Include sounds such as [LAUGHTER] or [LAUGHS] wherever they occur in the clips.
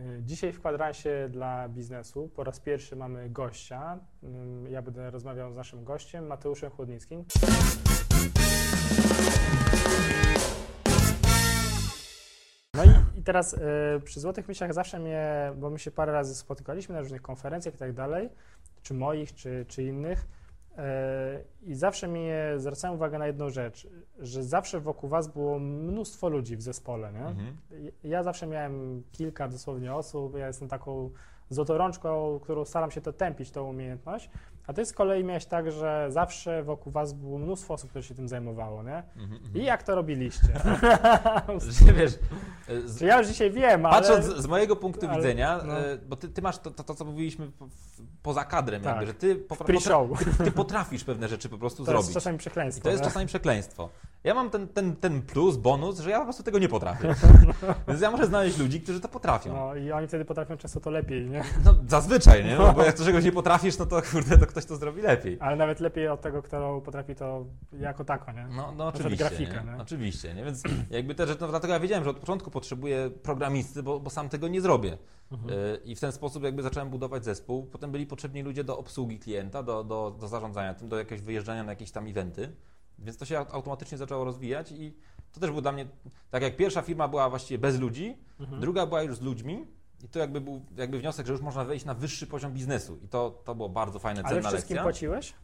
Y, Dzisiaj w kwadransie dla biznesu po raz pierwszy mamy gościa. Ym, Ja będę rozmawiał z naszym gościem, Mateuszem Chłodnickim. No i, i teraz y, przy Złotych Myślach zawsze mnie, bo my się parę razy spotykaliśmy na różnych konferencjach i tak dalej, czy moich, czy, czy innych, i zawsze mnie zwracałem uwagę na jedną rzecz, że zawsze wokół Was było mnóstwo ludzi w zespole, nie? Mhm. Ja zawsze miałem kilka dosłownie osób, ja jestem taką złotorączką, którą staram się to tępić, tą umiejętność, a ty z kolei miałeś tak, że zawsze wokół was było mnóstwo osób, które się tym zajmowało, nie? Mhm, mhm. I jak to robiliście? [LAUGHS] Że wiesz, e, z, Czy ja już dzisiaj wiem, ale... patrząc z mojego punktu ale- widzenia, no. e, bo ty, ty masz to, to, to, co mówiliśmy po- w- poza kadrem, Tak. jakby, że ty, popra- Pre-show. potra- ty potrafisz pewne rzeczy po prostu To jest zrobić. czasami I przekleństwo. to jest nie? czasami przekleństwo. Ja mam ten, ten, ten plus, bonus, że ja po prostu tego nie potrafię. [LAUGHS] Więc ja muszę znaleźć ludzi, którzy to potrafią. No i oni wtedy potrafią często to lepiej, nie? [LAUGHS] No zazwyczaj, nie? No, bo jak [LAUGHS] czegoś nie potrafisz, no to kurde, to ktoś to zrobi lepiej. Ale nawet lepiej od tego, kto potrafi to jako tako, nie? No, no oczywiście, grafika, nie? nie? oczywiście, nie? Więc [CLEARS THROAT] jakby te rzeczy, no dlatego ja wiedziałem, że od początku potrzebuję programisty, bo, bo sam tego nie zrobię. Mhm. Y, I w ten sposób jakby zacząłem budować zespół. Potem byli potrzebni ludzie do obsługi klienta, do, do, do zarządzania tym, do jakiegoś wyjeżdżania na jakieś tam eventy. Więc to się aut- automatycznie zaczęło rozwijać i to też był dla mnie, tak jak pierwsza firma była właściwie bez ludzi, Mhm. druga była już z ludźmi i to jakby był jakby wniosek, że już można wejść na wyższy poziom biznesu i to, to było bardzo fajne, Ale cenna wszystkim lekcja. płaciłeś?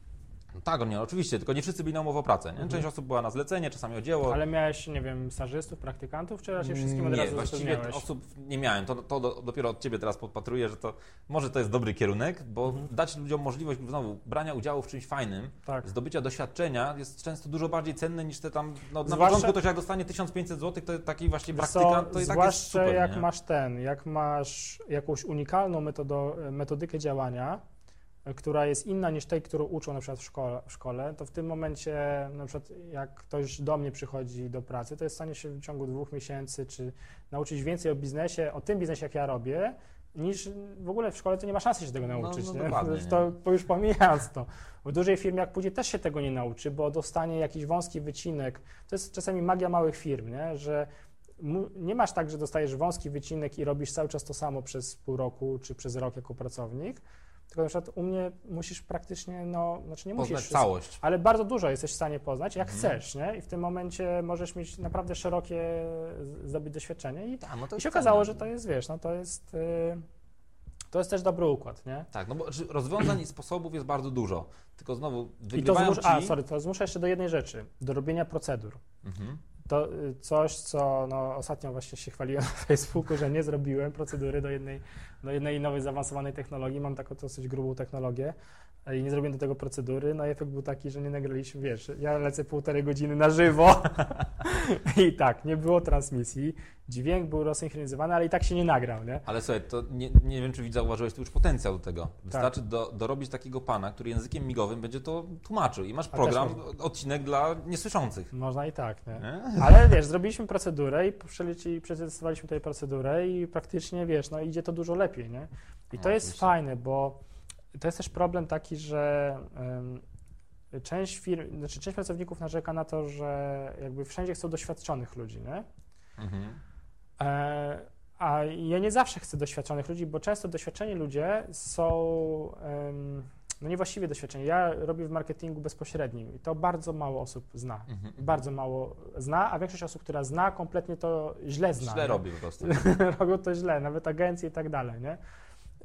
No tak, nie, oczywiście, tylko nie wszyscy byli na umowę o pracę. Nie? Mhm. Część osób była na zlecenie, czasami o dzieło. Ale miałeś, nie wiem, stażystów, praktykantów, czy raczej wszystkim od nie, razu właściwie osób nie miałem. To, to do, dopiero od Ciebie teraz podpatruję, że to może to jest dobry kierunek, bo Mhm. dać ludziom możliwość znowu brania udziału w czymś fajnym, Tak. zdobycia doświadczenia jest często dużo bardziej cenne niż te tam, no, na Zwłaszcza- początku to się jak dostanie 1500 zł, to taki właśnie praktykant, to i tak jest zwłaszcza super, jak nie? masz ten, jak masz jakąś unikalną metodo, metodykę działania, która jest inna niż tej, którą uczą na przykład w szkole, w szkole, to w tym momencie na przykład jak ktoś do mnie przychodzi do pracy, to jest w stanie się w ciągu dwóch miesięcy czy nauczyć więcej o biznesie, o tym biznesie, jak ja robię, niż w ogóle w szkole to nie ma szansy się tego No, nauczyć. no dokładnie, To, to już pomijając to. W dużej firmie jak pójdzie też się tego nie nauczy, bo dostanie jakiś wąski wycinek. To jest czasami magia małych firm, nie? że nie masz tak, że dostajesz wąski wycinek i robisz cały czas to samo przez pół roku czy przez rok jako pracownik, tylko na przykład u mnie musisz praktycznie, no, znaczy nie Poznać musisz, całość. ale bardzo dużo jesteś w stanie poznać, jak Mhm. chcesz, nie? I w tym momencie możesz mieć naprawdę szerokie zdobyć doświadczenie i, Tak, no i się okazało, że to jest, wiesz, no to jest, y, to jest też dobry układ, nie? Tak, no bo rozwiązań i sposobów jest bardzo dużo, tylko znowu I to wygrywają zmusza, a, ci... sorry, to zmusza jeszcze do jednej rzeczy, do robienia procedur. Mhm. To y, coś, co no, ostatnio właśnie się chwaliłem na Facebooku, że nie zrobiłem procedury do jednej, do jednej nowej zaawansowanej technologii. Mam taką dosyć grubą technologię e, i nie zrobiłem do tego procedury. No i efekt był taki, że nie nagraliśmy, wiesz, ja lecę półtorej godziny na żywo [LAUGHS] i tak, nie było transmisji. Dźwięk był rozsynchronizowany, ale i tak się nie nagrał, nie? Ale słuchaj, to nie, nie wiem, czy widz zauważyłeś tu już potencjał do tego. Tak. Wystarczy do, dorobić takiego pana, który językiem migowym będzie to tłumaczył i masz program, odcinek dla niesłyszących. Można i tak, nie? Nie? Ale wiesz, zrobiliśmy procedurę i przetestowaliśmy tutaj procedurę i praktycznie, wiesz, no idzie to dużo lepiej, nie? I to No, jest oczywiście. fajne, bo to jest też problem taki, że em, część firm, znaczy część pracowników narzeka na to, że jakby wszędzie chcą doświadczonych ludzi, nie? Mhm. E, a ja nie zawsze chcę doświadczonych ludzi, bo często doświadczeni ludzie są no niewłaściwie doświadczeni. Ja robię w marketingu bezpośrednim i to bardzo mało osób zna. Mhm. Bardzo mało zna, a większość osób, która zna, kompletnie to źle zna. Źle nie? robi po prostu. [LAUGHS] Robią to źle, nawet agencje i tak dalej, nie?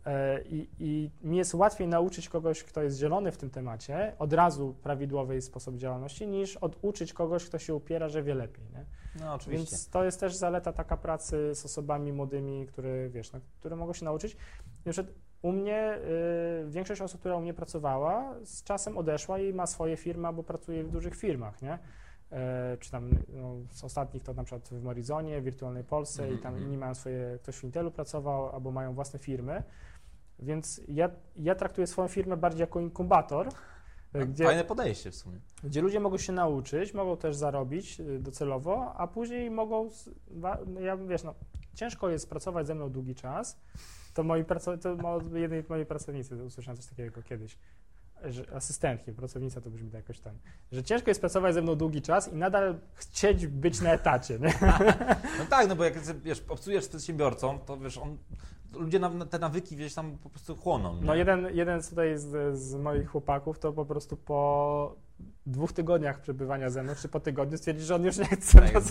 E, I, I mi jest łatwiej nauczyć kogoś, kto jest zielony w tym temacie, od razu prawidłowy sposób działalności, niż oduczyć kogoś, kto się upiera, że wie lepiej, nie? No oczywiście. Więc to jest też zaleta taka pracy z osobami młodymi, które, wiesz, no, które mogą się nauczyć. Na przykład u mnie y, większość osób, która u mnie pracowała, z czasem odeszła i ma swoje firmy albo pracuje w dużych firmach, nie? E, czy tam no, z ostatnich to na przykład w Morizonie, w Wirtualnej Polsce i tam Mhm. inni mają swoje, ktoś w Intelu pracował albo mają własne firmy. Więc ja, ja traktuję swoją firmę bardziej jako inkubator, e, gdzie, Fajne podejście w sumie. gdzie ludzie mogą się nauczyć, mogą też zarobić y, docelowo, a później mogą, no ja wiesz, no, ciężko jest pracować ze mną długi czas, to moi pracownicy, to jednej mojej pracownicy usłyszałem coś takiego kiedyś. Że asystentki, pracownica to brzmi tak jakoś tam, że ciężko jest pracować ze mną długi czas i nadal chcieć być na etacie, nie? [LAUGHS] No tak, no bo jak wiesz, obcujesz z przedsiębiorcą, to wiesz, on, ludzie na, te nawyki gdzieś tam po prostu chłoną. Nie? No jeden, jeden tutaj z, z moich chłopaków to po prostu po dwóch tygodniach przebywania ze mną, czy po tygodniu stwierdzi, że on już nie chce. Tak,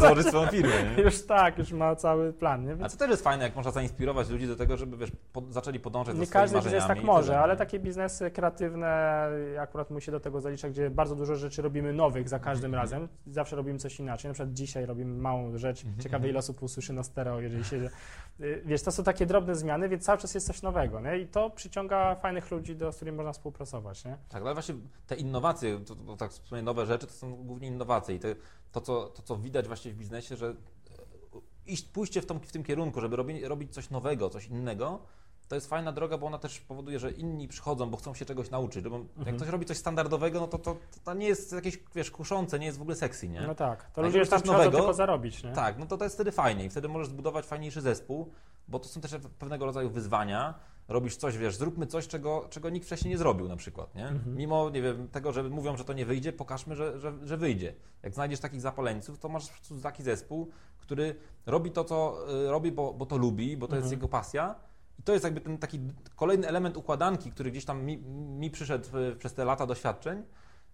założyć swoją firmę. Nie? [LAUGHS] Już tak, już ma cały plan. Nie? Więc... A to też jest fajne, jak można zainspirować ludzi do tego, żeby wiesz, po, zaczęli podążać nie za swoimi każdy biznes tak może, tyle, ale takie biznesy kreatywne akurat mu się do tego zalicza, gdzie bardzo dużo rzeczy robimy nowych za każdym Mhm. razem. Zawsze robimy coś inaczej. Na przykład dzisiaj robimy małą rzecz. Mhm, Ciekawe mhm. ile osób usłyszy na stereo, jeżeli się... y, Wiesz, to są takie drobne zmiany, więc cały czas jest coś nowego. Nie? I to przyciąga fajnych ludzi, do, z którymi można współpracować. Nie? Tak, ale właśnie te innowacje, to, to tak wspomnę, nowe rzeczy, to są głównie innowacje i te, to, co, to, co widać właśnie w biznesie, że e, iść, pójście w, tą, w tym kierunku, żeby robić, robić coś nowego, coś innego, to jest fajna droga, bo ona też powoduje, że inni przychodzą, bo chcą się czegoś nauczyć. Bo Mhm. Jak ktoś robi coś standardowego, no to, to, to nie jest jakieś, wiesz, kuszące, nie jest w ogóle sexy, nie? No tak. To ludzie już coś nowego, tylko zarobić. Nie? Tak, no to to jest wtedy fajnie i wtedy możesz zbudować fajniejszy zespół, bo to są też pewnego rodzaju wyzwania. Robisz coś, wiesz, zróbmy coś, czego, czego nikt wcześniej nie zrobił na przykład, nie? Mhm. Mimo, nie wiem, tego, że mówią, że to nie wyjdzie, pokażmy, że, że, że wyjdzie. Jak znajdziesz takich zapaleńców, to masz taki zespół, który robi to, co y, robi, bo, bo to lubi, bo to jest Mhm. jego pasja. I to jest jakby ten taki kolejny element układanki, który gdzieś tam mi, mi przyszedł przez te lata doświadczeń,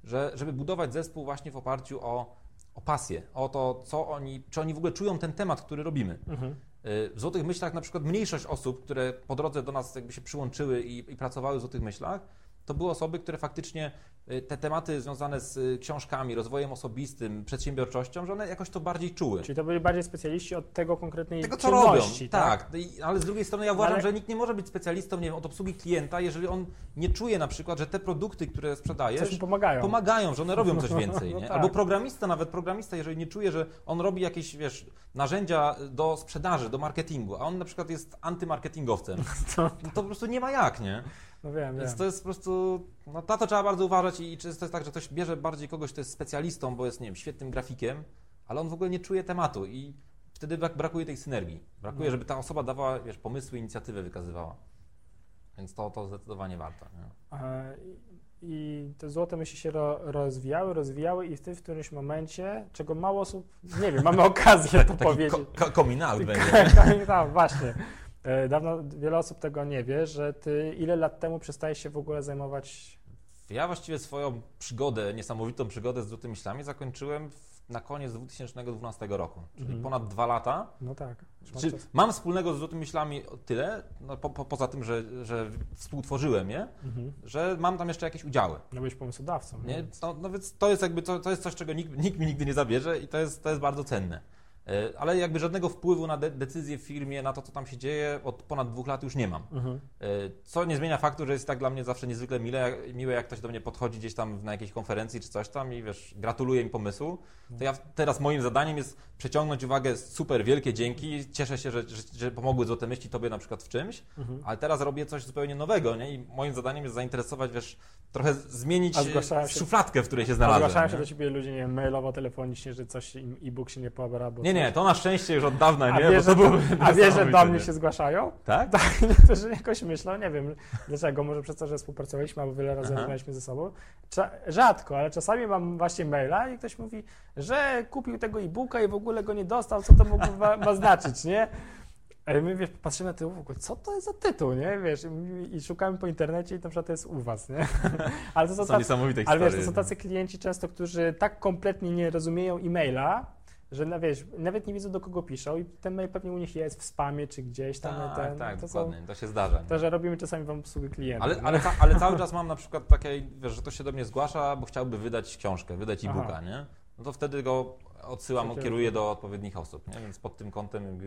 że żeby budować zespół właśnie w oparciu o, o pasję, o to, co oni, czy oni w ogóle czują ten temat, który robimy. Mhm. Y, W Złotych Myślach na przykład mniejszość osób, które po drodze do nas jakby się przyłączyły i, i pracowały w Złotych Myślach, to były osoby, które faktycznie y, te tematy związane z y, książkami, rozwojem osobistym, przedsiębiorczością, że one jakoś to bardziej czuły. Czyli to byli bardziej specjaliści od tego konkretnej Tego, co robią, czynności, tak. No Ale z drugiej strony ja uważam, Ale- że nikt nie może być specjalistą nie wiem, od obsługi klienta, jeżeli on nie czuje na przykład, że te produkty, które sprzedajesz, Coś pomagają. pomagają, że one robią coś [LAUGHS] więcej. No tak. Albo programista, nawet programista, jeżeli nie czuje, że on robi jakieś, wiesz, narzędzia do sprzedaży, do marketingu, a on na przykład jest antymarketingowcem, To, [LAUGHS] no to po prostu nie ma jak, nie? No wiem, Więc wiem. to jest po prostu, no na to trzeba bardzo uważać i często jest tak, że ktoś bierze bardziej kogoś, kto jest specjalistą, bo jest, nie wiem, świetnym grafikiem, ale on w ogóle nie czuje tematu i wtedy brak, brakuje tej synergii. Brakuje, No. żeby ta osoba dawała, wiesz, pomysły, inicjatywę wykazywała. Więc to, to zdecydowanie warto. Nie? I i te złote myśli się ro, rozwijały, rozwijały i w tym w którymś momencie, czego mało osób, nie wiem, mamy [LAUGHS] okazję to powiedzieć. ko- ko- coming out [LAUGHS] będzie. tak, właśnie. E, Dawno wiele osób tego nie wie, że ty ile lat temu przestajesz się w ogóle zajmować Ja właściwie swoją przygodę, niesamowitą przygodę z Złotymi Myślami zakończyłem na koniec 2012 roku, czyli Mhm. ponad dwa lata. No tak. już mam wspólnego z Złotymi Myślami tyle, no, po, po, poza tym, że, że współtworzyłem je, Mhm. że mam tam jeszcze jakieś udziały. No byłeś pomysłodawcą. Nie? No, no więc to jest jakby to, to jest coś, czego nikt, nikt mi nigdy nie zabierze i to jest, to jest bardzo cenne. E, Ale jakby żadnego wpływu na de- decyzje w firmie, na to, co tam się dzieje, od ponad dwóch lat już nie mam. Mhm. E, Co nie zmienia faktu, że jest tak dla mnie zawsze niezwykle mile, miłe, jak ktoś do mnie podchodzi gdzieś tam na jakiejś konferencji czy coś tam i wiesz, gratuluje mi pomysłu. To ja teraz moim zadaniem jest przeciągnąć uwagę, super, wielkie dzięki, cieszę się, że, że, że pomogły złote myśli tobie na przykład w czymś, Mhm. ale teraz robię coś zupełnie nowego, nie? I moim zadaniem jest zainteresować, wiesz, trochę zmienić zgłaszałem się- szufladkę, w której się znalazłem. Zgłaszają się nie? do ciebie ludzie, nie wiem, mailowo, telefonicznie, że coś im e-book się nie pobra, bo Nie, nie, to na szczęście już od dawna A nie, wiesz, to było a wiesz, że do mnie nie? się zgłaszają? Tak? Tak, [LAUGHS] niektórzy jakoś myślą, nie wiem dlaczego, może przez to, że współpracowaliśmy, albo wiele razy rozmawialiśmy ze sobą. Cza- rzadko, ale czasami mam właśnie maila i ktoś mówi, że kupił tego e-booka i w ogóle go nie dostał, co to mógł ma, ma znaczyć, nie? A my wiesz, patrzymy na tył w ogóle, co to jest za tytuł, nie? Wiesz, i, i szukamy po internecie i na przykład to jest u was, nie? [LAUGHS] Ale to są są tacy, ale wiesz, to są tacy klienci często, którzy tak kompletnie nie rozumieją e-maila, że na, wiesz, nawet nie wiedzą do kogo piszą i ten mail pewnie u nich jest w spamie czy gdzieś tam. Tak, ten, tak, to są, dokładnie, to się zdarza. to, że robimy czasami wam obsługę klienta. Ale, ale, ca, ale cały czas mam na przykład takie, wiesz, że ktoś się do mnie zgłasza, bo chciałby wydać książkę, wydać e-booka, nie? No to wtedy go odsyłam, kieruję do odpowiednich osób, nie? Więc pod tym kątem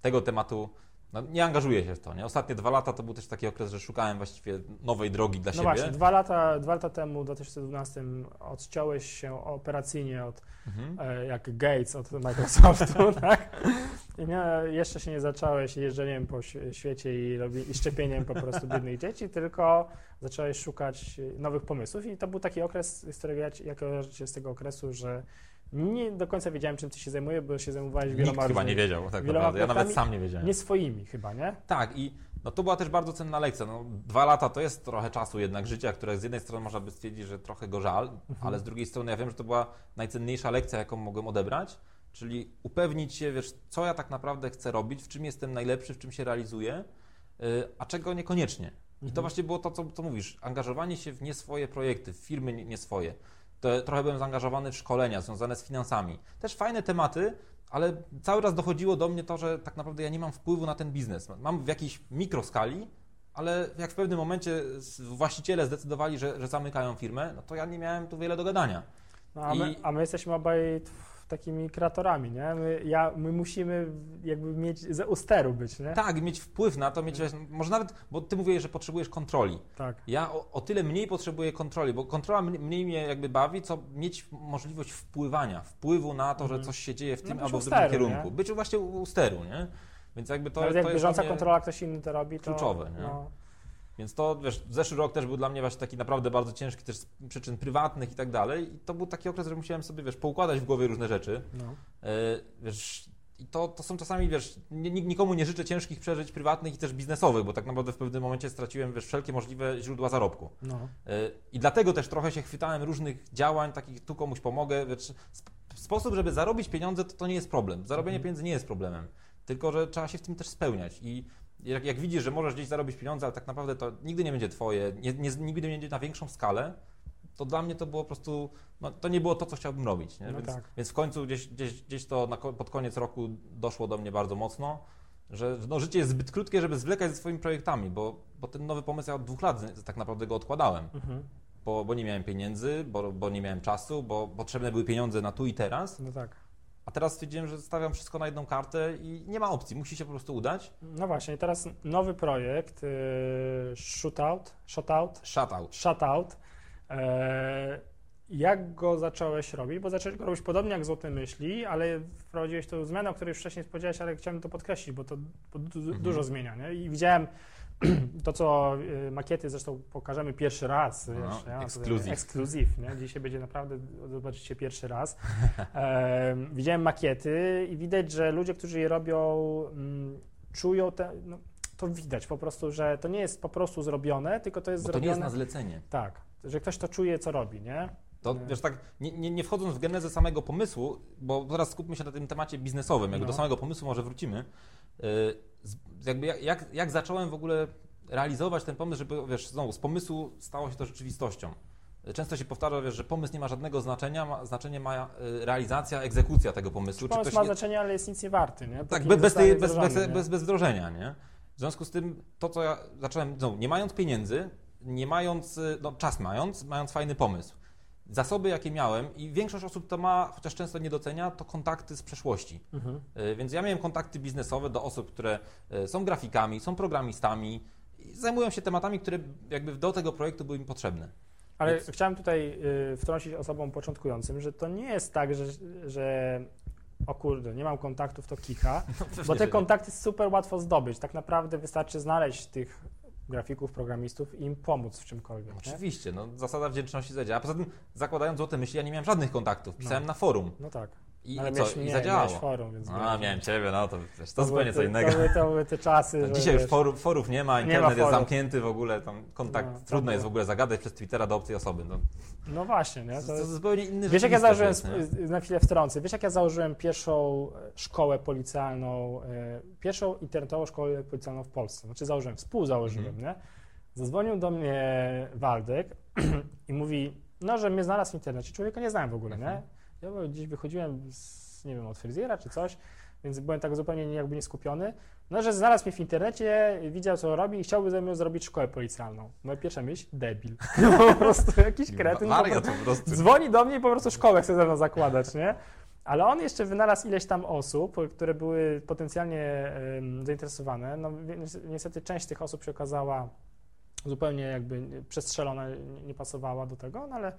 tego tematu no, nie angażuję się w to, nie? Ostatnie dwa lata to był też taki okres, że szukałem właściwie nowej drogi dla No siebie. właśnie, dwa lata, dwa lata temu, w 2012, odciąłeś się operacyjnie od, Mhm. e, jak Gates od Microsoftu, [LAUGHS] tak? I mia, jeszcze się nie zacząłeś jeżdżeniem po świe- świecie i, robi, i szczepieniem po prostu biednych [LAUGHS] dzieci, tylko zacząłeś szukać nowych pomysłów i to był taki okres, z którego ja, jak kojarzycie z tego okresu, że Nie do końca wiedziałem, czym ty się zajmujesz, bo się zajmowałeś Nikt wieloma chyba nie wiedział, tak naprawdę. Ja nawet sam nie wiedziałem. Nie swoimi chyba, nie? Tak, i no to była też bardzo cenna lekcja. No, dwa lata to jest trochę czasu jednak życia, które z jednej strony można by stwierdzić, że trochę go żal, ale z drugiej strony ja wiem, że to była najcenniejsza lekcja, jaką mogłem odebrać, czyli upewnić się, wiesz, co ja tak naprawdę chcę robić, w czym jestem najlepszy, w czym się realizuję, yy, a czego niekoniecznie. I to właśnie było to, co, co mówisz, angażowanie się w nie swoje projekty, w firmy nie swoje. To trochę byłem zaangażowany w szkolenia związane z finansami. Też fajne tematy, ale cały raz dochodziło do mnie to, że tak naprawdę ja nie mam wpływu na ten biznes. Mam w jakiejś mikroskali, ale jak w pewnym momencie właściciele zdecydowali, że, że zamykają firmę, no to ja nie miałem tu wiele do gadania. No, a, my, I- a my jesteśmy obaj takimi kreatorami, nie? My, ja, my musimy jakby mieć, ze u steru być, nie? Tak, mieć wpływ na to, mieć, może nawet, bo ty mówiłeś, że potrzebujesz kontroli. Tak. Ja o, o tyle mniej potrzebuję kontroli, bo kontrola mnie- mniej mnie jakby bawi, co mieć możliwość wpływania, wpływu na to, że Mhm. coś się dzieje w No tym być albo w drugim kierunku. nie? Być właśnie u, u steru, nie? Więc jakby to, Nawet to jak bieżąca kontrola, ktoś inny to robi, to... kluczowe, nie? No, Więc to, wiesz, zeszły rok też był dla mnie właśnie taki naprawdę bardzo ciężki, też z przyczyn prywatnych i tak dalej. I to był taki okres, że musiałem sobie, wiesz, poukładać w głowie różne rzeczy. no. Yy, wiesz, i to, to są czasami, wiesz, nikomu nie życzę ciężkich przeżyć prywatnych i też biznesowych, bo tak naprawdę w pewnym momencie straciłem, wiesz, wszelkie możliwe źródła zarobku. no. Yy, I dlatego też trochę się chwytałem różnych działań, takich tu komuś pomogę, wiesz, sp- sposób, żeby zarobić pieniądze, to, to nie jest problem. Zarobienie Mhm. pieniędzy nie jest problemem, tylko że trzeba się w tym też spełniać i jak, jak widzisz, że możesz gdzieś zarobić pieniądze, ale tak naprawdę to nigdy nie będzie twoje, nie, nie, nigdy nie będzie na większą skalę, to dla mnie to było po prostu, no, to nie było to, co chciałbym robić. No więc, tak. więc w końcu gdzieś, gdzieś, gdzieś to na, pod koniec roku doszło do mnie bardzo mocno, że no, życie jest zbyt krótkie, żeby zwlekać ze swoimi projektami, bo, bo ten nowy pomysł ja od dwóch lat tak naprawdę go odkładałem Mhm. bo, bo nie miałem pieniędzy, bo, bo nie miałem czasu, bo potrzebne były pieniądze na tu i teraz. No tak. A teraz stwierdziłem, że stawiam wszystko na jedną kartę i nie ma opcji, musi się po prostu udać. No właśnie, teraz nowy projekt, yy, Shootout, Shotout, Shutout. Shutout. E, jak go zacząłeś robić? Bo zacząłeś go robić podobnie jak Złote Myśli, ale wprowadziłeś tą zmianę, o której już wcześniej powiedziałeś, ale chciałem to podkreślić, bo to bo du- Mhm. dużo zmienia. Nie? I widziałem [CLEARS THROAT] to, co y, makiety zresztą pokażemy pierwszy raz. No, wiesz, ja mam ekskluzyw. tutaj- Ekskluzyw, nie? Dzisiaj będzie naprawdę, zobaczycie pierwszy raz. [LAUGHS] E, widziałem makiety i widać, że ludzie, którzy je robią, mm, czują te, no, to widać po prostu, że to nie jest po prostu zrobione, tylko to jest Bo to zrobione. nie jest na zlecenie. Tak, że ktoś to czuje, co robi, nie? To Nie. wiesz tak, nie, nie, nie wchodząc w genezę samego pomysłu, bo teraz skupmy się na tym temacie biznesowym, jakby No. do samego pomysłu może wrócimy. Z- jakby jak, jak, jak zacząłem w ogóle realizować ten pomysł, żeby wiesz, znowu z pomysłu stało się to rzeczywistością. Często się powtarza, wiesz, że pomysł nie ma żadnego znaczenia, ma, znaczenie ma y, realizacja, egzekucja tego pomysłu. Pomysł ktoś ma nie- znaczenie, ale jest nic nie warty, nie? Tak, bez, tej, bez, nie? bez, bez wdrożenia, nie? W związku z tym, to co ja zacząłem, no, nie mając pieniędzy, nie mając, y, no, czas mając, mając fajny pomysł, zasoby jakie miałem i większość osób to ma, chociaż często nie docenia, to kontakty z przeszłości. Mhm. Y, Więc ja miałem kontakty biznesowe do osób, które y, są grafikami, są programistami i zajmują się tematami, które jakby do tego projektu były mi potrzebne. Ale Więc- chciałem tutaj y, wtrącić osobom początkującym, że to nie jest tak, że, że o kurde, nie mam kontaktów, to kicha, [LAUGHS] bo te kontakty super łatwo zdobyć. Tak naprawdę wystarczy znaleźć tych grafików, programistów i im pomóc w czymkolwiek. Nie? Oczywiście, no, zasada wdzięczności zadziała. Poza tym, zakładając złote myśli, ja nie miałem żadnych kontaktów. Pisałem No. na forum No tak. I, ale i co? miałeś, I nie, zadziałało. miałeś forum, więc A, miałem ciebie, no to wiesz, to były zupełnie co innego. To były, to były te czasy, [LAUGHS] Dzisiaj już forów, forów nie ma, Nie internet ma jest zamknięty w ogóle, tam kontakt, No, to trudno jest w ogóle zagadać przez Twittera do obcej osoby. No, No właśnie, nie? to, To to jest... zupełnie inny Wiesz, jak ja założyłem, jest, nie? na chwilę wtrącę, wiesz, jak ja założyłem pierwszą e, szkołę policjalną, e, pierwszą internetową szkołę policjalną w Polsce, znaczy założyłem, współzałożyłem, Mhm. nie? Zadzwonił do mnie Waldek [CLEARS THROAT] i mówi, no, że mnie znalazł w internecie, człowieka nie znałem w ogóle, Mhm. nie? Ja gdzieś wychodziłem z, nie wiem, od fryzjera czy coś, więc byłem tak zupełnie jakby nieskupiony, no, że znalazł mnie w internecie, widział, co robi i chciałby ze mną zrobić szkołę policjalną. Moja pierwsza myśl, debil. [LAUGHS] po prostu jakiś kretyn. prostu- po prostu. Dzwoni do mnie i po prostu szkołę chce ze mną zakładać, nie? Ale on jeszcze wynalazł ileś tam osób, które były potencjalnie zainteresowane. No niestety część tych osób się okazała zupełnie jakby przestrzelona, nie pasowała do tego, no ale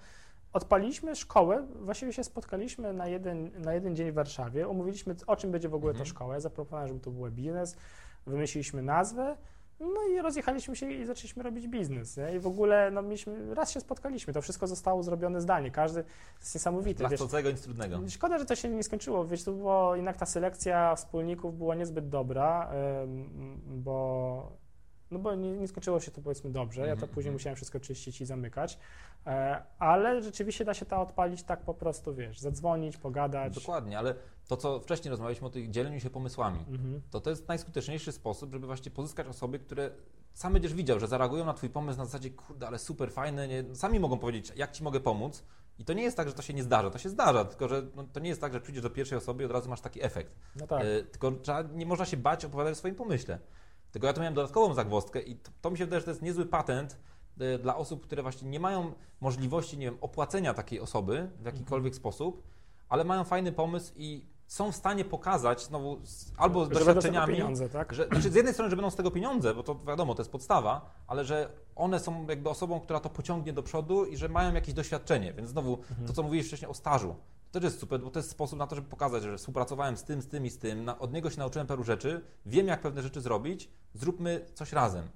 odpaliśmy szkołę, właściwie się spotkaliśmy na jeden, na jeden dzień w Warszawie, omówiliśmy o czym będzie w ogóle ta Mhm. szkoła, ja zaproponowałem, żeby to był biznes, wymyśliliśmy nazwę, No i rozjechaliśmy się i zaczęliśmy robić biznes. Nie? I w ogóle no, mieliśmy, raz się spotkaliśmy, to wszystko zostało zrobione zdalnie. Każdy to jest Wiesz, chcącego nic trudnego. Szkoda, że to się nie skończyło. Wiesz, to było jednak ta selekcja wspólników była niezbyt dobra, bo, no bo nie, nie skończyło się to powiedzmy dobrze. Ja to Mhm, później mhm. musiałem wszystko czyścić i zamykać. E, ale rzeczywiście da się to odpalić tak po prostu, wiesz, zadzwonić, pogadać. Dokładnie, ale to, co wcześniej rozmawialiśmy o tych dzieleniu się pomysłami, Mhm. to to jest najskuteczniejszy sposób, żeby właśnie pozyskać osoby, które sam będziesz widział, że zareagują na Twój pomysł na zasadzie, kurde, ale super, fajne, nie? sami mogą powiedzieć, jak Ci mogę pomóc. I to nie jest tak, że to się nie zdarza, to się zdarza, tylko że no, to nie jest tak, że przyjdziesz do pierwszej osoby i od razu masz taki efekt. No tak. E, tylko trzeba, nie można się bać opowiadać o swoim pomyśle. Tylko ja tu miałem dodatkową zagwozdkę i to, to mi się wydaje, że to jest niezły patent e, dla osób, które właśnie nie mają możliwości, nie wiem, opłacenia takiej osoby w jakikolwiek sposób, ale mają fajny pomysł i są w stanie pokazać znowu albo z doświadczeniami, pieniądze, tak? że, znaczy z jednej strony, że będą z tego pieniądze, bo to wiadomo, to jest podstawa, ale że one są jakby osobą, która to pociągnie do przodu i że mają jakieś doświadczenie. Więc znowu to, co mówiłeś wcześniej o stażu, to też jest super, bo to jest sposób na to, żeby pokazać, że współpracowałem z tym, z tym i z tym, od niego się nauczyłem paru rzeczy, wiem jak pewne rzeczy zrobić, zróbmy coś razem.